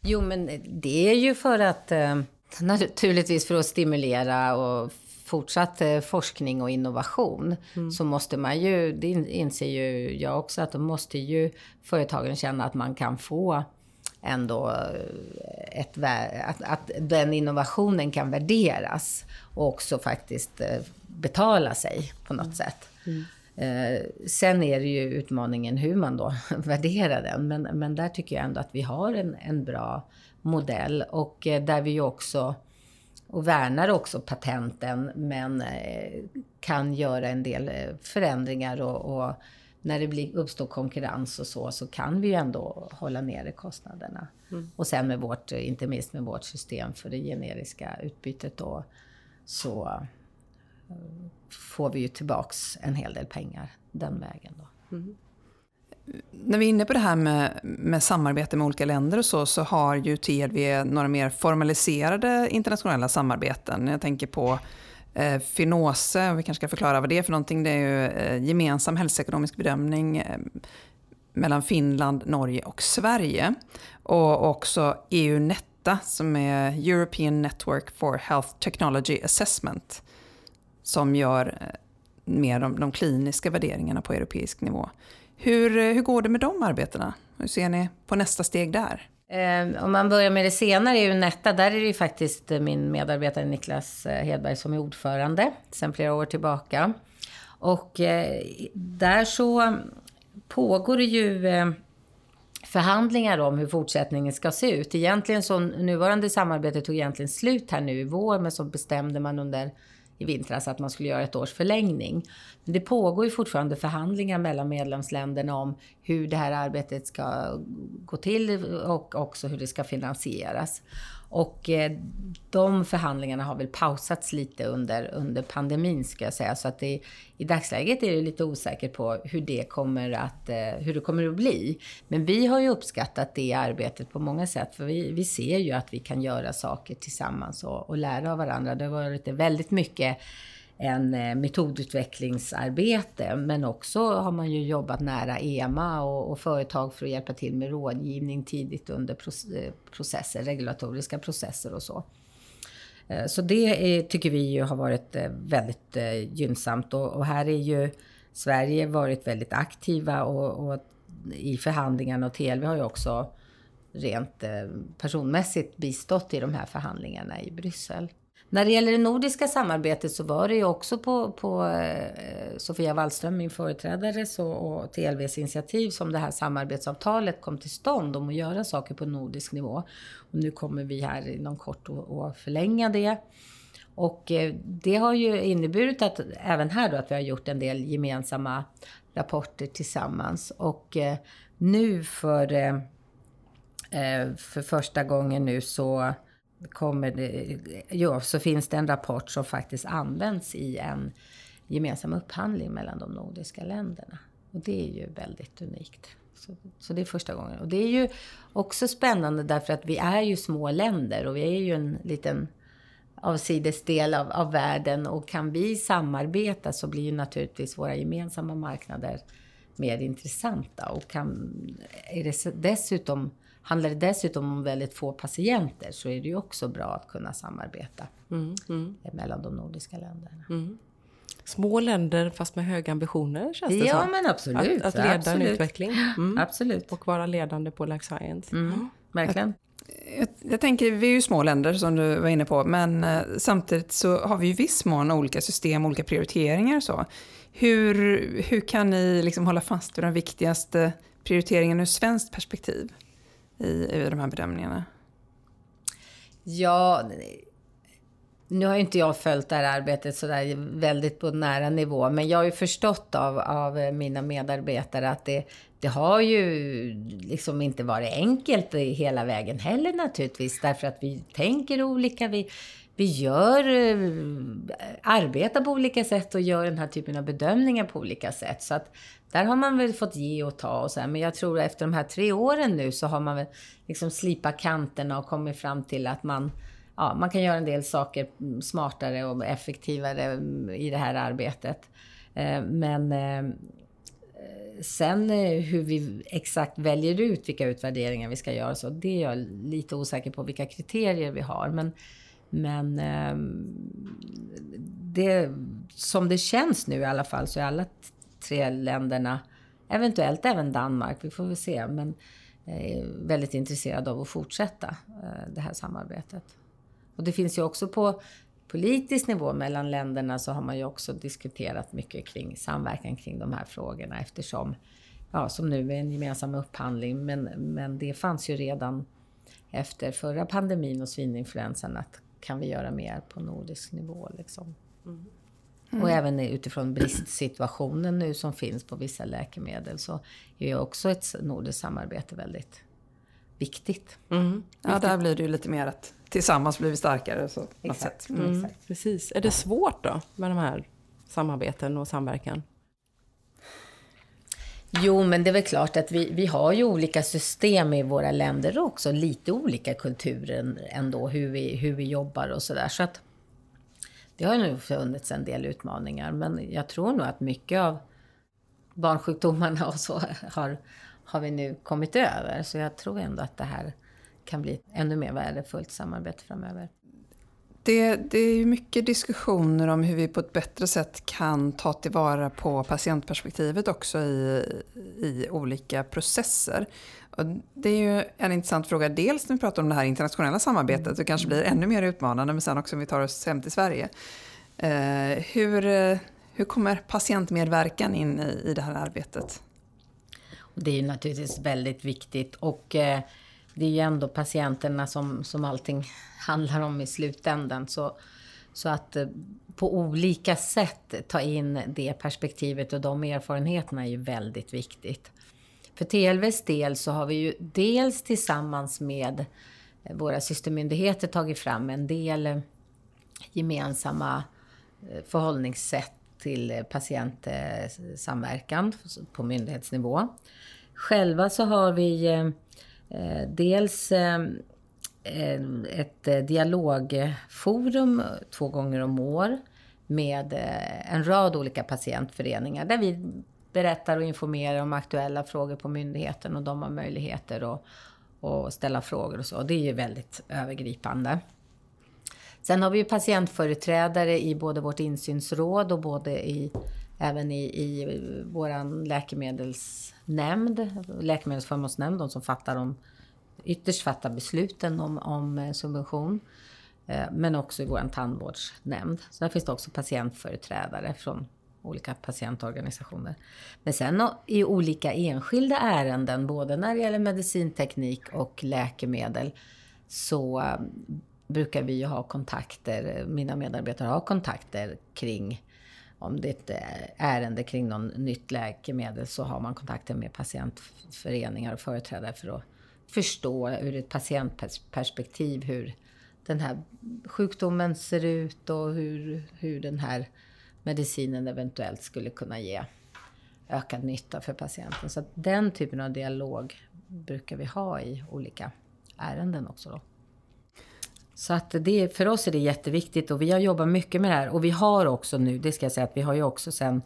Jo, men det är ju för att eh, naturligtvis för att stimulera och fortsatt eh, forskning och innovation mm. så måste man ju, det inser ju jag också, att då måste ju företagen känna att man kan få ändå eh, ett, att, att den innovationen kan värderas och också faktiskt eh, betala sig på något mm. sätt. Mm. Eh, sen är det ju utmaningen hur man då värderar den. Men, men där tycker jag ändå att vi har en, en bra modell och där vi ju också och värnar också patenten men kan göra en del förändringar och, och när det blir, uppstår konkurrens och så, så kan vi ju ändå hålla nere kostnaderna. Mm. Och sen med vårt, inte minst med vårt system för det generiska utbytet då, så eh, får vi ju tillbaks en hel del pengar den vägen då. Mm när vi är inne på det här med, med samarbete med olika länder och så, så har ju TLV några mer formaliserade internationella samarbeten. Jag tänker på eh, Finose, vi kanske ska förklara vad det är för någonting. Det är ju eh, gemensam hälsoekonomisk bedömning eh, mellan Finland, Norge och Sverige. Och också EU-Netta som är European Network for Health Technology Assessment. Som gör eh, mer de, de kliniska värderingarna på europeisk nivå. Hur, eh, hur går det med de arbetena? Hur ser ni på nästa steg där? Eh, om man börjar med det senare, är ju Netta, där är det ju faktiskt eh, min medarbetare Niklas eh, Hedberg som är ordförande sedan flera år tillbaka. Och eh, där så pågår det ju eh, förhandlingar om hur fortsättningen ska se ut. Egentligen så nuvarande samarbete tog egentligen slut här nu i vår, men så bestämde man under i vintras att man skulle göra ett års förlängning. Men det pågår ju fortfarande förhandlingar mellan medlemsländerna om hur det här arbetet ska gå till och också hur det ska finansieras. Och eh, de förhandlingarna har väl pausats lite under, under pandemin ska jag säga. Så att det, i dagsläget är det lite osäkert på hur det, kommer att, eh, hur det kommer att bli. Men vi har ju uppskattat det arbetet på många sätt. För vi, vi ser ju att vi kan göra saker tillsammans och, och lära av varandra. Det har varit väldigt mycket en eh, metodutvecklingsarbete. Men också har man ju jobbat nära EMA och, och, företag för att hjälpa till med rådgivning tidigt under eh, processer, regulatoriska processer och så. Eh, så det är, tycker vi ju har varit väldigt gynnsamt och, och här är ju Sverige varit väldigt aktiva och, och i förhandlingarna och TLV har ju också rent personmässigt bistått i de här förhandlingarna i Bryssel. När det gäller det nordiska samarbetet så var det ju också på, på eh, Sofia Wallström, min företrädare, så, och TLVs initiativ som det här samarbetsavtalet kom till stånd om att göra saker på nordisk nivå. Och nu kommer vi här inom kort att förlänga det. Och eh, det har ju inneburit att även här då att vi har gjort en del gemensamma rapporter tillsammans. Och eh, nu för, för första gången nu så kommer det, ja, så finns det en rapport som faktiskt används i en gemensam upphandling mellan de nordiska länderna. Och det är ju väldigt unikt. Så, så, det är första gången. Och det är ju också spännande därför att vi är ju små länder och vi är ju en liten avsides del av, av världen. Och kan vi samarbeta så blir ju naturligtvis våra gemensamma marknader mer intressanta. Och kan, är det dessutom, handlar det dessutom om väldigt få patienter så är det ju också bra att kunna samarbeta mm, mm. mellan de nordiska länderna. Mm. Små länder fast med höga ambitioner känns det Ja som. men absolut. Att, att leda absolut. en utveckling. Mm. Absolut. Och vara ledande på life science. Mm. Verkligen. Jag, jag, tänker, vi är ju små länder som du var inne på, men eh, samtidigt så har vi ju viss mån olika system, olika prioriteringar och så. Hur, hur kan ni liksom hålla fast vid de viktigaste prioriteringarna ur svenskt perspektiv i, i de här bedömningarna? Ja, nu har ju inte jag följt det här arbetet sådär väldigt på nära nivå, men jag har ju förstått av, av mina medarbetare att det, det har ju liksom inte varit enkelt hela vägen heller naturligtvis, därför att vi tänker olika, vi, vi gör, eh, arbetar på olika sätt och gör den här typen av bedömningar på olika sätt. Så att där har man väl fått ge och ta och så här. Men jag tror att efter de här tre åren nu så har man väl liksom slipat kanterna och kommit fram till att man ja, man kan göra en del saker smartare och effektivare mm, i det här arbetet. Eh, men eh, sen eh, hur vi exakt väljer ut vilka utvärderingar vi ska göra, så det är jag lite osäker på vilka kriterier vi har. Men, men ehm, det, som det känns nu i alla fall så är alla tre länderna, eventuellt även Danmark, vi får väl se, men är väldigt intresserade av att fortsätta eh, det här samarbetet. Och det finns ju också på politisk nivå mellan länderna så har man ju också diskuterat mycket kring samverkan kring de här frågorna eftersom, ja som nu är en gemensam upphandling, men, men det fanns ju redan efter förra pandemin och svininfluensan att kan vi göra mer på nordisk nivå liksom. Mm. Mm. Och även utifrån bristsituationen nu som finns på vissa läkemedel så är ju också ett nordiskt samarbete väldigt viktigt. Mm. Ja, där blir det ju lite mer att tillsammans blir vi starkare. Så, Exakt. Mm. Mm. Precis. Är det svårt då med de här samarbeten och samverkan? Jo, men det är väl klart att vi, vi har ju olika system i våra länder och också lite olika kulturer ändå, hur vi, hur vi jobbar och sådär. Så att det har nog funnits en del utmaningar, men jag tror nog att mycket av barnsjukdomarna och så har, har vi nu kommit över. Så jag tror ändå att det här kan bli ännu mer värdefullt samarbete framöver. Det, det är ju mycket diskussioner om hur vi på ett bättre sätt kan ta tillvara på patientperspektivet också i, i olika processer. Och det är ju en intressant fråga, dels när vi pratar om det här internationella samarbetet, det kanske blir ännu mer utmanande, men sen också om vi tar oss hem till Sverige. Eh, hur, hur kommer patientmedverkan in i, i det här arbetet? Det är ju naturligtvis väldigt viktigt och eh, det är ju ändå patienterna som, som allting handlar om i slutändan. Så, så att eh, på olika sätt ta in det perspektivet och de erfarenheterna är ju väldigt viktigt. För TLVs del så har vi ju dels tillsammans med eh, våra systermyndigheter tagit fram en del eh, gemensamma eh, förhållningssätt till patientsamverkan på myndighetsnivå. Själva så har vi dels ett dialogforum två gånger om år med en rad olika patientföreningar där vi berättar och informerar om aktuella frågor på myndigheten och de har möjligheter att, att ställa frågor och så. Det är ju väldigt övergripande. Sen har vi ju patientföreträdare i både vårt insynsråd och både i, även i, i vår läkemedelsnämnd, läkemedelsförmånsnämnd, de som fattar om, ytterst fattar besluten om, om eh, subvention. Eh, men också i vår tandvårdsnämnd. Så där finns det också patientföreträdare från olika patientorganisationer. Men sen i olika enskilda ärenden, både när det gäller medicinteknik och läkemedel, så eh, brukar vi ju ha kontakter, mina medarbetare har kontakter kring om det är ett eh, ärende kring någon nytt läkemedel så har man kontakter med patientföreningar och företrädare för att förstå ur ett patientperspektiv hur den här sjukdomen ser ut och hur, hur den här medicinen eventuellt skulle kunna ge ökad nytta för patienten. Så att den typen av dialog brukar vi ha i olika ärenden också. Då. Så att det, för oss är det jätteviktigt och vi har jobbat mycket med det här. Och vi har också nu, det ska jag säga att vi har ju också sen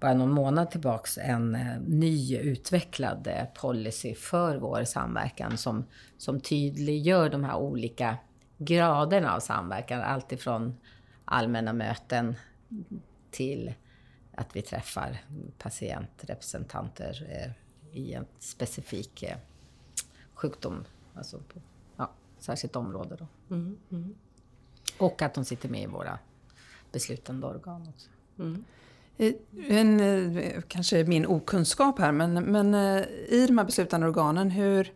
bara någon månad tillbaks en eh, ny utvecklad eh, policy för vår samverkan som, som tydliggör de här olika graderna av samverkan. Alltifrån allmänna möten till att vi träffar patientrepresentanter eh, i en specifik eh, sjukdom, alltså på ja, särskilt område. Då. Mm, mm. Och att de sitter med i våra beslutande organ också. Mm. En, eh, kanske min okunskap här, men, men i de här beslutande organen, hur,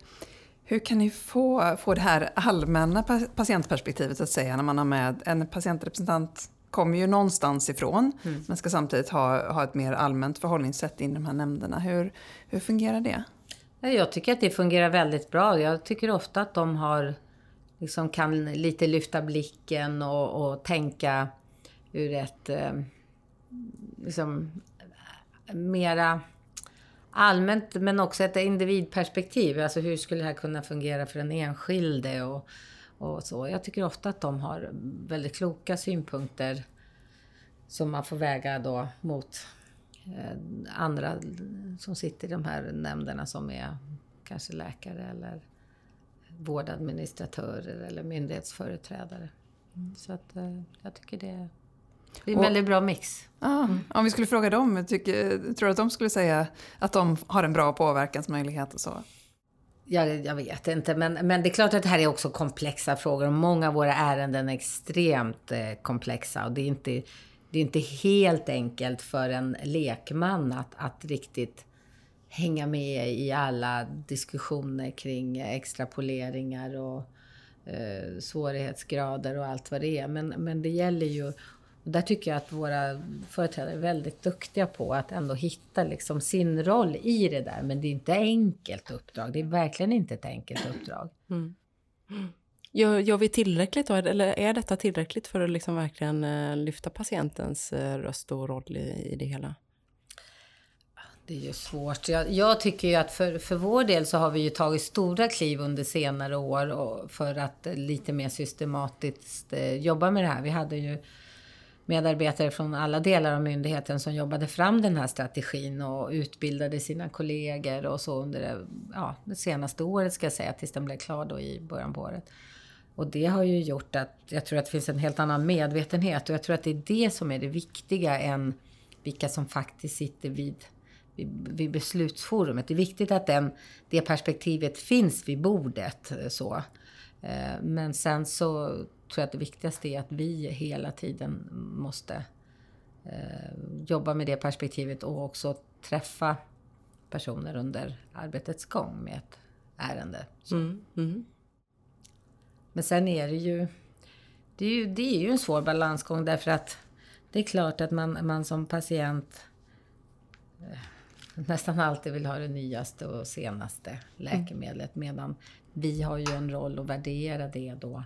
hur kan ni få, få det här allmänna patientperspektivet att säga när man har med en patientrepresentant kommer ju någonstans ifrån, mm. men ska samtidigt ha, ha ett mer allmänt förhållningssätt i de här nämnderna. Hur, hur fungerar det? Jag tycker att det fungerar väldigt bra. Jag tycker ofta att de har, liksom kan lite lyfta blicken och, och tänka ur ett eh, liksom, mera allmänt men också ett individperspektiv. Alltså hur skulle det här kunna fungera för den enskilde? Och, och så. Jag tycker ofta att de har väldigt kloka synpunkter som man får väga då mot eh, andra som sitter i de här nämnderna som är kanske läkare eller vårdadministratörer eller myndighetsföreträdare. Mm. Så att eh, jag tycker det det är en väldigt bra mix. Ja, mm. Om vi skulle fråga dem, tycker, tror du att de skulle säga att de har en bra påverkansmöjlighet och så? Jag, jag vet inte, men, men det är klart att det här är också komplexa frågor och många av våra ärenden är extremt eh, komplexa och det är inte, det är inte helt enkelt för en lekman att, att riktigt hänga med i alla diskussioner kring extrapoleringar och eh, svårighetsgrader och allt vad det är. Men, men det gäller ju där tycker jag att våra företrädare är väldigt duktiga på att ändå hitta liksom sin roll i det där. Men det är inte enkelt uppdrag. Det är verkligen inte ett enkelt uppdrag. Mm. Gör, gör vi tillräckligt då? Eller är detta tillräckligt för att liksom verkligen eh, lyfta patientens eh, röst och roll i, i det hela? Det är ju svårt. Jag, jag, tycker ju att för, för vår del så har vi ju tagit stora kliv under senare år för att lite mer systematiskt eh, jobba med det här. Vi hade ju medarbetare från alla delar av myndigheten som jobbade fram den här strategin och utbildade sina kollegor och så under det, ja, det senaste året ska jag säga, tills den blev klar då i början på året. Och det har ju gjort att jag tror att det finns en helt annan medvetenhet och jag tror att det är det som är det viktiga än vilka som faktiskt sitter vid, vid, vid beslutsforumet. Det är viktigt att den, det perspektivet finns vid bordet. så. Eh, men sen så tror jag att det viktigaste är att vi hela tiden måste eh, jobba med det perspektivet och också träffa personer under arbetets gång med ett ärende. Mm, mm. Men sen är det ju det är ju, det är ju en svår balansgång därför att det är klart att man, man som patient eh, nästan alltid vill ha det nyaste och senaste läkemedlet mm. medan vi har ju en roll att värdera det då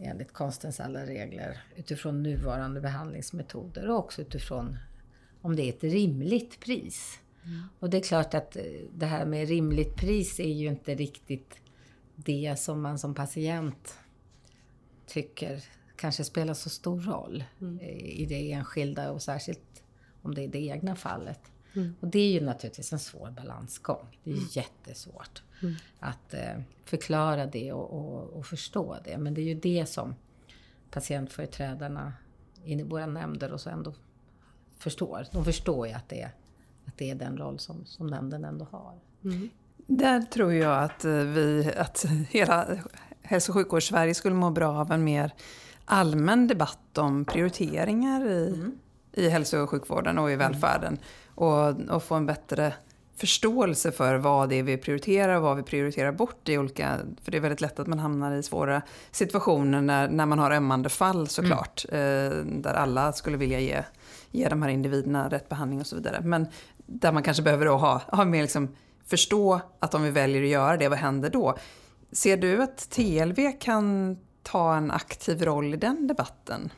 enligt konstens alla regler utifrån nuvarande behandlingsmetoder och också utifrån om det är ett rimligt pris. Mm. Och det är klart att eh, det här med rimligt pris är ju inte riktigt det som man som patient tycker kanske spelar så stor roll mm. i det enskilda och särskilt om det är det egna fallet. Mm. Och det är ju naturligtvis en svår balansgång. Det är mm. jättesvårt mm. att eh, förklara det och, och, och, förstå det. Men det är ju det som patientföreträdarna i våra nämnder och så ändå förstår. De förstår ju att det är, att det är den roll som, som nämnden ändå har. Mm. Där tror jag att, eh, vi, att hela hälso och sjukvårds-Sverige skulle må bra av en mer allmän debatt om prioriteringar i, mm. i hälso och sjukvården och i välfärden och, och få en bättre förståelse för vad det är vi prioriterar och vad vi prioriterar bort i olika... För det är väldigt lätt att man hamnar i svåra situationer när, när man har ömmande fall såklart. Mm. Eh, där alla skulle vilja ge, ge de här individerna rätt behandling och så vidare. Men där man kanske behöver då ha, ha mer liksom, förstå att om vi väljer att göra det, vad händer då? Ser du att TLV kan ta en aktiv roll i den debatten?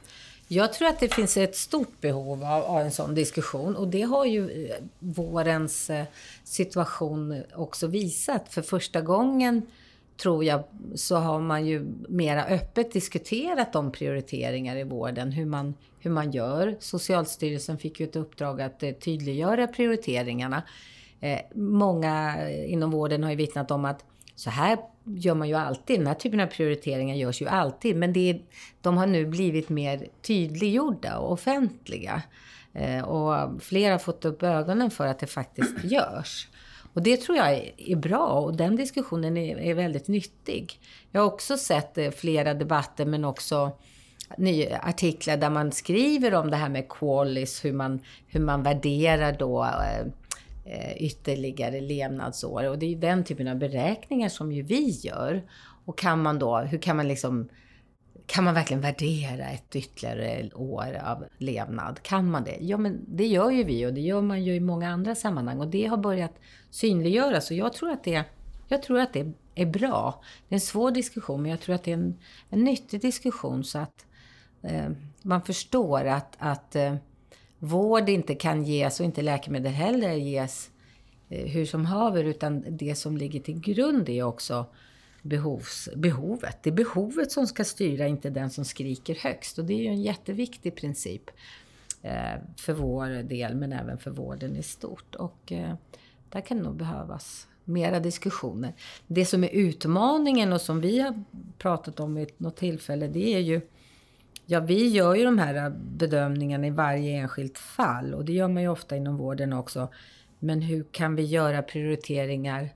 Jag tror att det finns ett stort behov av, av en sån diskussion och det har ju eh, vårens eh, situation också visat. För första gången tror jag, så har man ju mera öppet diskuterat de prioriteringar i vården, hur man, hur man gör. Socialstyrelsen fick ju ett uppdrag att eh, tydliggöra prioriteringarna. Eh, många inom vården har ju vittnat om att så här gör man ju alltid. Den här typen av prioriteringar görs ju alltid. Men det är, de har nu blivit mer tydliggjorda och offentliga. Eh, och fler har fått upp ögonen för att det faktiskt görs. Och det tror jag är bra och den diskussionen är, är väldigt nyttig. Jag har också sett eh, flera debatter men också nya artiklar där man skriver om det här med qualis, hur man, hur man värderar då eh, Eh, ytterligare levnadsår. Och det är ju den typen av beräkningar som ju vi gör. Och kan man då, hur kan man liksom kan man verkligen värdera ett ytterligare år av levnad? Kan man det? Ja, men det gör ju vi och det gör man ju i många andra sammanhang och det har börjat synliggöras och jag tror att det, jag tror att det är bra. Det är en svår diskussion men jag tror att det är en, en nyttig diskussion så att eh, man förstår att, att eh, vård inte kan ges och inte läkemedel heller ges eh, hur som haver utan det som ligger till grund är också behovs, behovet. Det är behovet som ska styra, inte den som skriker högst. Och det är ju en jätteviktig princip eh, för vår del, men även för vården i stort. Och eh, där kan det nog behövas mera diskussioner. Det som är utmaningen och som vi har pratat om vid något tillfälle, det är ju Ja, vi gör ju de här bedömningarna i varje enskilt fall och det gör man ju ofta inom vården också. Men hur kan vi göra prioriteringar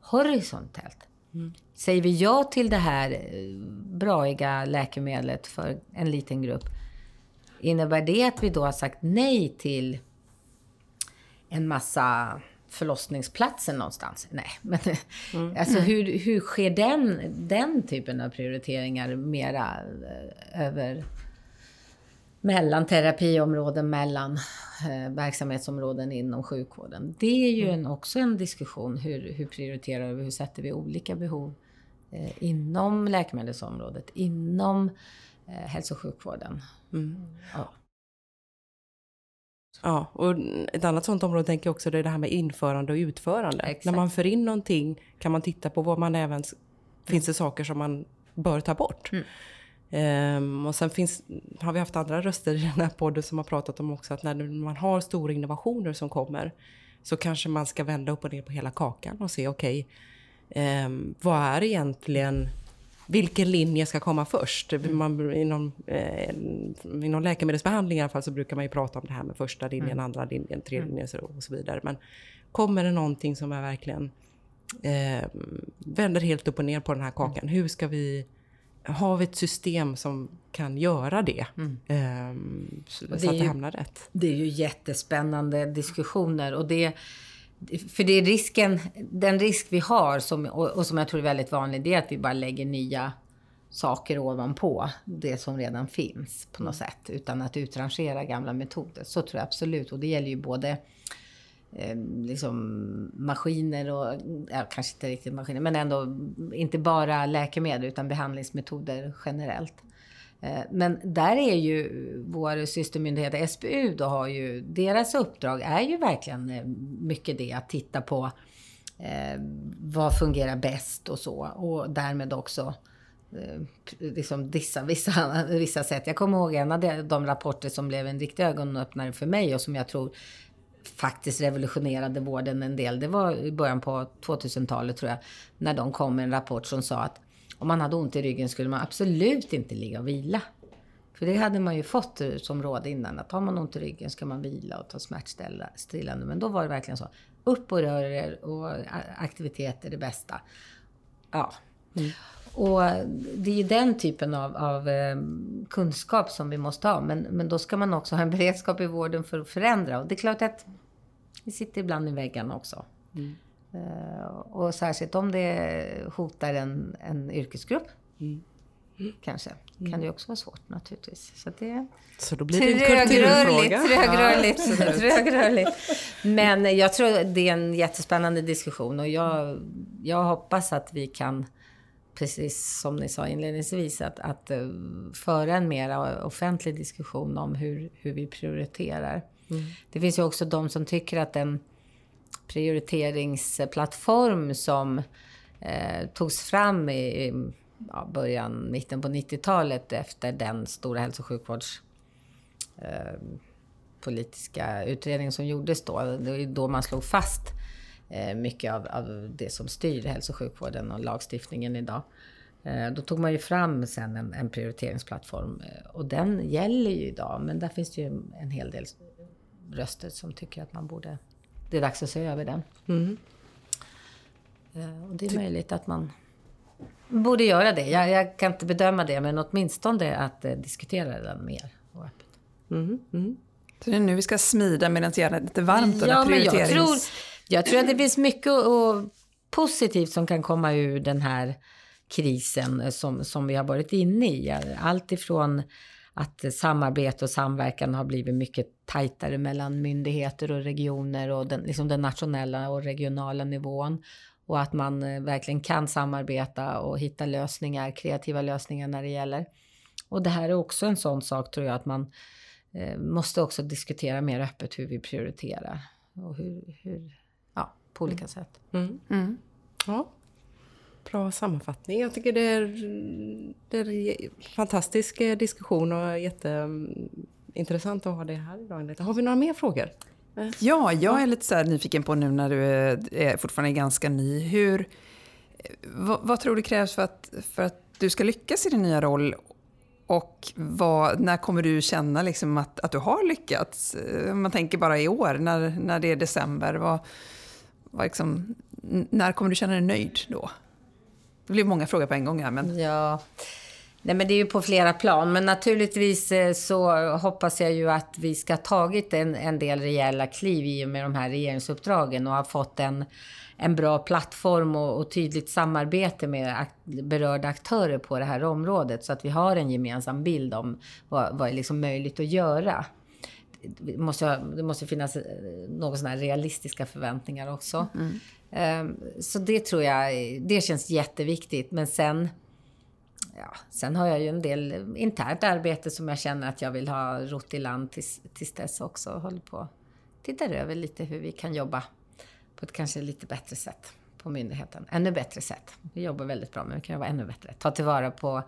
horisontellt? Mm. Säger vi ja till det här eh, braiga läkemedlet för en liten grupp, innebär det att vi då har sagt nej till en massa förlossningsplatser någonstans? Nej, men mm. alltså hur, hur sker den, den typen av prioriteringar mera eh, över mellan terapiområden, mellan eh, verksamhetsområden inom sjukvården. Det är ju en, också en diskussion. Hur, hur prioriterar vi? Hur sätter vi olika behov eh, inom läkemedelsområdet, inom eh, hälso och sjukvården? Mm. Ja. Ja, och ett annat sånt område tänker jag också det är det här med införande och utförande. Exakt. När man för in någonting kan man titta på vad man även... Finns det saker som man bör ta bort? Mm. Um, och sen finns, har vi haft andra röster i den här podden som har pratat om också att när man har stora innovationer som kommer så kanske man ska vända upp och ner på hela kakan och se okej, okay, um, ehm, vad är egentligen vilken linje ska komma först? Mm. Man, inom, eh, inom läkemedelsbehandling i alla fall så brukar man ju prata om det här med första linjen, mm. andra linjen, tredje mm. linjen och så vidare. Men kommer det någonting som är verkligen eh, vänder helt upp och ner på den här kakan? Mm. Hur ska vi har vi ett system som kan göra det? Mm. Um, så, det så att det hamnar rätt. Det är ju jättespännande diskussioner. Och det, för det är risken, den risk vi har, som, och, och, som jag tror är väldigt vanlig, det är att vi bara lägger nya saker ovanpå det som redan finns på något sätt. Utan att utrangera gamla metoder. Så tror jag absolut. Och det gäller ju både eh, liksom maskiner och, ja, kanske inte riktigt maskiner, men ändå inte bara läkemedel utan behandlingsmetoder generellt. Eh, men där är ju vår systermyndighet SBU då har ju, deras uppdrag är ju verkligen eh, mycket det att titta på eh, vad fungerar bäst och så och därmed också eh, liksom dissa vissa, vissa sätt. Jag kommer ihåg en av de rapporter som blev en riktig ögonöppnare för mig och som jag tror faktiskt revolutionerade vården en del. Det var i början på 2000-talet tror jag, när de kom med en rapport som sa att om man hade ont i ryggen skulle man absolut inte ligga och vila. För det hade man ju fått eh, som råd innan, att har man ont i ryggen ska man vila och ta smärtstillande. Men då var det verkligen så, upp och rör er och aktivitet är det bästa. Ja. Mm. Och det är ju den typen av, av eh, kunskap som vi måste ha. Men, men då ska man också ha en beredskap i vården för att förändra. Och det är klart att vi sitter ibland i väggarna också. Mm. Uh, och särskilt om det hotar en, en yrkesgrupp. Mm. Kanske. Mm. Kan det också vara svårt naturligtvis. Så, det så då blir det en kulturfråga. Trögrörligt, ja, trögrörligt. Men jag tror det är en jättespännande diskussion och jag, jag hoppas att vi kan precis som ni sa inledningsvis, att, att uh, föra en mer offentlig diskussion om hur, hur vi prioriterar. Mm. Det finns ju också de som tycker att den prioriteringsplattform som eh, togs fram i, ja, början, mitten på 90-talet efter den stora hälso och sjukvårds eh, politiska utredning som gjordes då. Det var då man slog fast eh, mycket av, av, det som styr hälso och sjukvården och lagstiftningen idag. Eh, då tog man ju fram sen en, en prioriteringsplattform eh, och den gäller ju idag men där finns det ju en hel del röster som tycker att man borde... Det är dags att se över den. Mm. Och det är möjligt att man borde göra det. Jag, jag, kan inte bedöma det, men åtminstone att eh, diskutera den mer och öppet. Mm. Mm. Så det är nu vi ska smida medan det är lite varmt? Ja, men jag tror, jag tror att det finns mycket och positivt som kan komma ur den här krisen som, som vi har varit inne i. Allt ifrån att samarbete och samverkan har blivit mycket tajtare mellan myndigheter och regioner och den, liksom den nationella och regionala nivån. Och att man eh, verkligen kan samarbeta och hitta lösningar, kreativa lösningar när det gäller. Och det här är också en sån sak tror jag att man eh, måste också diskutera mer öppet hur vi prioriterar. Och hur, hur på olika mm. sätt. Mm. Mm. Ja. Bra sammanfattning. Jag tycker det är, det är en fantastisk eh, diskussion och jätteintressant att ha det här idag. Har vi några mer frågor? Ja, jag är lite så nyfiken på nu när du är fortfarande ganska ny. Hur, vad, vad, tror du krävs för att, för att du ska lyckas i din nya roll? Och vad, när kommer du känna liksom att, att du har lyckats? Om man tänker bara i år, när, när det är december. Vad liksom, när kommer du känna dig nöjd då? Det blir många frågor på en gång här. Men... Ja. Nej, men det är ju på flera plan. Men naturligtvis eh, så hoppas jag ju att vi ska ha tagit en, en del rejäla kliv i och med de här regeringsuppdragen och har fått en, en bra plattform och, och tydligt samarbete med ak berörda aktörer på det här området. Så att vi har en gemensam bild om vad, vad är liksom möjligt att göra. Det måste, det måste finnas eh, något sådana realistiska förväntningar också. Mm. Um, så det tror jag, det känns jätteviktigt. Men sen ja, sen har jag ju en del internt arbete som jag känner att jag vill ha rott i land tills, tills dess också. Håller på tittar över lite hur vi kan jobba på ett kanske lite bättre sätt på myndigheten. Ännu bättre sätt. Vi jobbar väldigt bra, men vi kan jobba ännu bättre. Ta tillvara på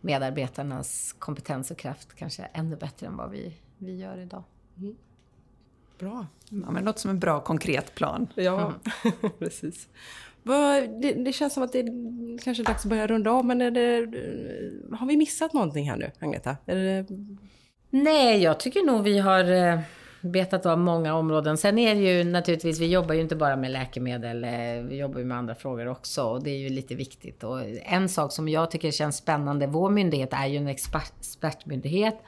medarbetarnas kompetens och kraft kanske ännu bättre än vad vi, vi gör idag. Mm. Bra. Ja, men låter som en bra konkret plan. Ja, mm. precis. Det, det, känns som att det är kanske är dags att börja runda av, men det, har vi missat någonting här nu, Agneta? Det... Nej, jag tycker nog vi har eh, betat av många områden. Sen är det ju naturligtvis, vi jobbar ju inte bara med läkemedel, eh, vi jobbar ju med andra frågor också och det är ju lite viktigt. Och en sak som jag tycker känns spännande, vår myndighet är ju en expertmyndighet.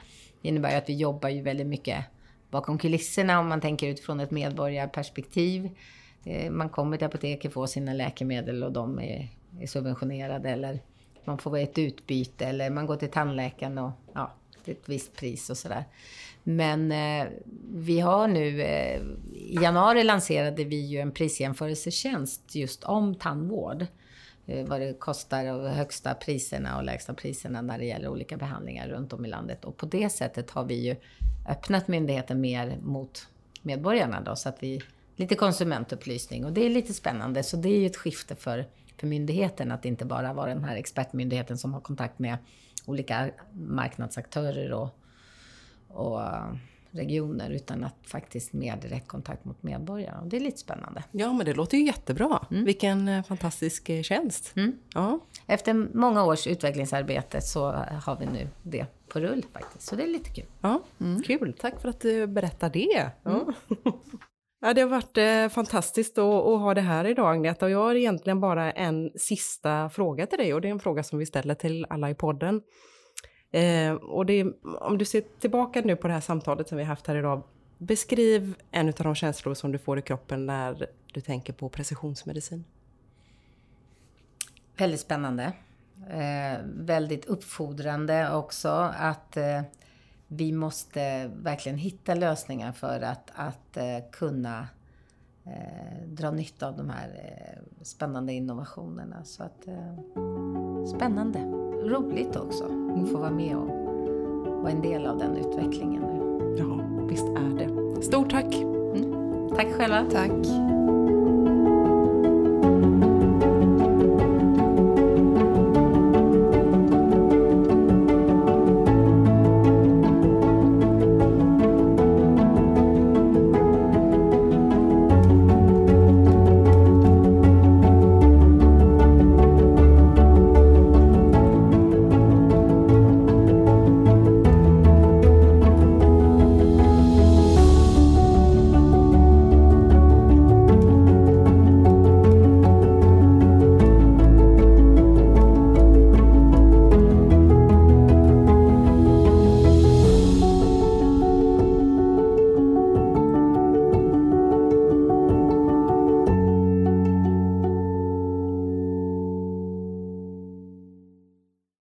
Det innebär ju att vi jobbar ju väldigt mycket bakom kulisserna om man tänker utifrån ett medborgarperspektiv. Eh, man kommer till apoteket, får sina läkemedel och de är, är subventionerade eller man får ett utbyte eller man går till tandläkaren och ja, det är ett visst pris och sådär. Men eh, vi har nu, eh, i januari lanserade vi ju en prisjämförelsetjänst just om tandvård. Eh, vad det kostar och högsta priserna och lägsta priserna när det gäller olika behandlingar runt om i landet. Och på det sättet har vi ju öppnat myndigheten mer mot medborgarna då, så att vi lite konsumentupplysning och det är lite spännande. Så det är ju ett skifte för, för myndigheten att inte bara vara den här expertmyndigheten som har kontakt med olika marknadsaktörer och, och regioner utan att faktiskt mer direktkontakt mot medborgare. Och det är lite spännande. Ja, men det låter ju jättebra. Mm. Vilken eh, fantastisk eh, tjänst. Mm. Ja. Efter många års utvecklingsarbete så har vi nu det på rull faktiskt. Så det är lite kul. Ja, mm. Kul, tack för att du berättar det. Ja. Mm. Ja, det har varit eh, fantastiskt att, att, ha det här idag, Agneta. Och jag har egentligen bara en sista fråga till dig och det är en fråga som vi ställer till alla i podden. Eh, och det, om du ser tillbaka nu på det här samtalet som vi haft här idag. Beskriv en av de känslor som du får i kroppen när du tänker på precisionsmedicin. Väldigt spännande. Eh, väldigt uppfordrande också att eh, vi måste verkligen hitta lösningar för att, att eh, kunna eh, dra nytta av de här eh, spännande innovationerna. Så att, eh, spännande. Roligt också att få vara med och vara en del av den utvecklingen. Ja, visst är det. Stort tack! Tack själva. Tack.